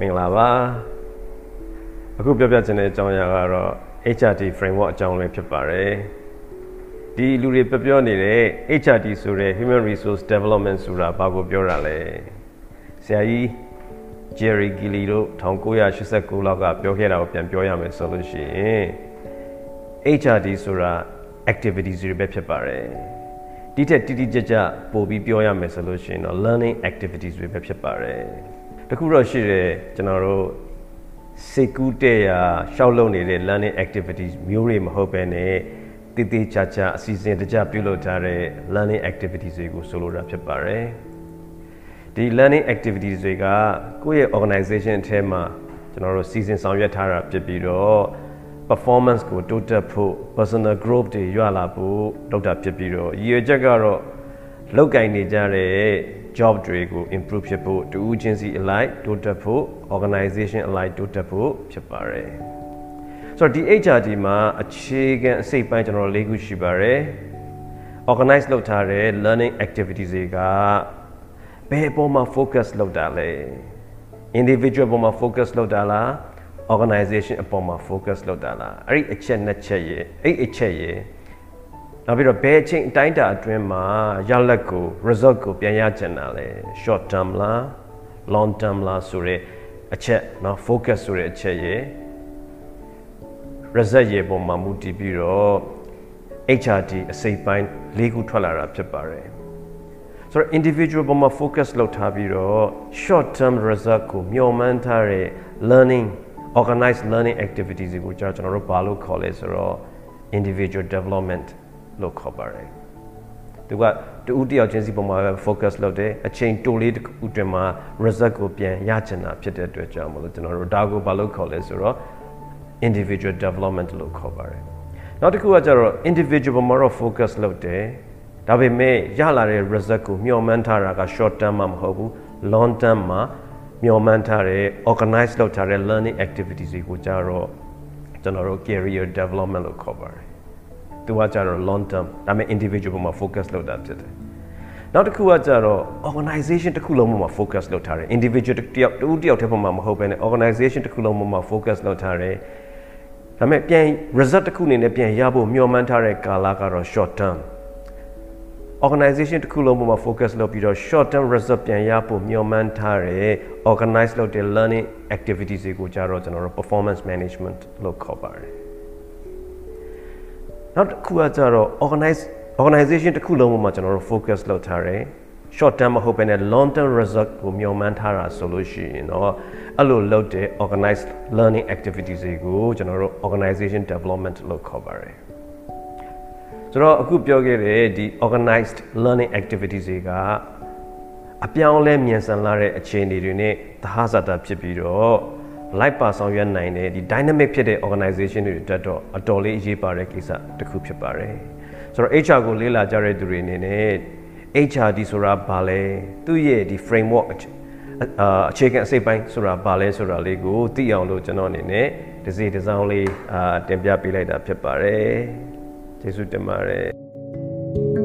မင်္ဂလာပါအခုပြောပြချင်တဲ့အကြောင်းအရာကတော့ HRT framework အကြောင်းလေးဖြစ်ပါတယ်ဒီလူတွေပြောပြောနေတဲ့ HRT ဆိုတဲ့ Human Resource Development ဆိုတာဘာကိုပြောတာလဲဆရာကြီး Jerry Gilly တို့1989လောက်ကပြောခဲ့တာကိုပြန်ပြောရမယ်ဆိုလို့ရှိရင် HRT ဆိုတာ activities တွေပဲဖြစ်ပါတယ်ဒီထက်တိတိကျကျပို့ပြီးပြောရမယ်ဆိုလို့ရှိရင်တော့ learning activities တွေပဲဖြစ်ပါတယ် တခုတော့ရှိတယ်ကျွန်တော်တို့စိတ်ကူးတဲ့ရာရှောက်လုံနေတဲ့ learning activities မျိုးတွေမဟုတ်ဘဲနဲ့တည်တည်ချာချာအစီအစဉ်တကျပြုလုပ်ထားတဲ့ learning activities တွေကိုဆိုလိုတာဖြစ်ပါတယ်ဒီ learning activities တွေကကိုယ့်ရဲ့ organization အထဲမှာကျွန်တော်တို့စီစဉ်ဆောင်ရွက်ထားတာဖြစ်ပြီးတော့ performance ကိုတိုးတက်ဖို့ personal growth တွေရွလာဖို့လုပ်တာဖြစ်ပြီးတော့ရည်ရွယ်ချက်ကတော့လောက်ကင်နေကြတဲ့ job တွေကို improve ဖြစ်ဖို့တူဦးချင်းစီ alike တိုးတက်ဖို့ organization alike တိုးတက်ဖို့ဖြစ်ပါတယ်ဆိုတော့ဒီ HRD မှာအခြေခံအစိတ်ပိုင်းကျွန်တော်၄ခုရှိပါတယ် organize လုပ်ထားတဲ့ learning activities တွေကဘယ်အပေါ်မှာ focus လုပ်တာလဲ individual ပေါ်မှာ focus လုပ်တာလား organization အပေါ်မှာ focus လုပ်တာလားအဲ့ဒီအချက်နှစ်ချက်ရဲ့အဲ့အချက်ရဲ့ နောက်ပြီးတော့ဘယ်အချိန်အတိုင်းတာအတွင်းမှာရလဒ်ကို result ကိုပြန်ရချင်တာလဲ short term လား long term လားဆိုတဲ့အချက်เนาะ focus ဆိုတဲ့အချက်ရဲ့ result ရဲ့ပုံမှာမူတည်ပြီးတော့ HRD အစိပ်ပိုင်း၄ခုထွက်လာတာဖြစ်ပါတယ်ဆိုတော့ individual ပေါ်မှာ focus လုပ်ထားပြီးတော့ short term result ကိုမျှော်မှန်းထားတဲ့ learning organized learning activities ကိုကျွန်တော်တို့ဘာလို့ခေါ်လဲဆိုတော့ individual development လို့ခေါ်ပါတယ်သူကတူဦးတယောက်ချင်းစီပုံမှာ focus လုပ်တယ်အချိန်တိုလေးတစ်ခုတွင်မှာ result ကိုပြန်ရချင်တာဖြစ်တဲ့အတွက်ကြောင့်မလို့ကျွန်တော်တို့ဒါကိုဘာလို့ခေါ်လဲဆိုတော့ individual development လို့ခေါ်ပါတယ်နောက်တစ်ခုကကျတော့ individual မှာတော့ focus လုပ်တယ်ဒါပေမဲ့ရလာတဲ့ result ကိုမျှော်မှန်းထားတာက short term မှာမဟုတ်ဘူး long term မှာမျှော်မှန်းထားတဲ့ organize လုပ်ထားတဲ့ learning activities တွေကိုကြတော့ကျွန်တော်တို့ career development လို့ခေါ်ပါတယ် သူကကြတော့ long term ဒါပေမဲ့ individual မှာ focus လုပ်တာဖြစ်တယ်နောက်တစ်ခုကကြတော့ organization တစ်ခုလုံးမှာ focus လုပ်ထားတယ် individual တစ်ယောက်တူတယောက်တစ်ပုံမှာမဟုတ်ဘဲနဲ့ organization တစ်ခုလုံးမှာ focus လုပ်ထားတယ်ဒါပေမဲ့ပြန် result တစ်ခုအနေနဲ့ပြန်ရဖို့မျှော်မှန်းထားတဲ့ကာလကတော့ short term organization တစ်ခုလုံးပေါ်မှာ focus လုပ်ပြီးတော့ short term result ပြန်ရဖို့မျှော်မှန်းထားတဲ့ organize လုပ်တဲ့ learning activities တွေကိုကြတော့ကျွန်တော်တို့ performance management လို့ခေါ်ပါတယ် နောက်တစ်ခုကကြတော့ organize organization တစ်ခုလုံးပေါ်မှာကျွန်တော်တို့ focus လုပ်ထားတယ် short term မဟုတ်ဘဲနဲ့ long term result ကိုမျှော်မှန်းထားတာဆိုလို့ရှိရင်တော့အဲ့လိုလုပ်တဲ့ organized learning activities တွေကိုကျွန်တော်တို့ organization development လို့ခေါ်ပါတယ်ဆိုတော့အခုပြောခဲ့တဲ့ဒီ organized learning activities တွေကအပြောင်းလဲမြန်ဆန်လာတဲ့အခြေအနေတွေနဲ့သဟဇာတာဖြစ်ပြီးတော့ live ပါဆောင်ရွက်နိုင်တဲ့ဒီ dynamic ဖြစ်တဲ့ organization တွေအတွက်တော့အတော်လေးအရေးပါတဲ့ကိစ္စတစ်ခုဖြစ်ပါတယ်ဆိုတော့ HR ကိုလေ့လာကြတဲ့သူတွေအနေနဲ့ HRD ဆိုတာဘာလဲသူ့ရဲ့ဒီ framework အခြေခံအစိတ်ပိုင်းဆိုတာဘာလဲဆိုတာလေးကိုသိအောင်လို့ကျွန်တော်အနေနဲ့ဒီစီဒီဇိုင်းလေးအာတင်ပြပေးလိုက်တာဖြစ်ပါတယ်ကျေးဇူးတင်ပါတယ်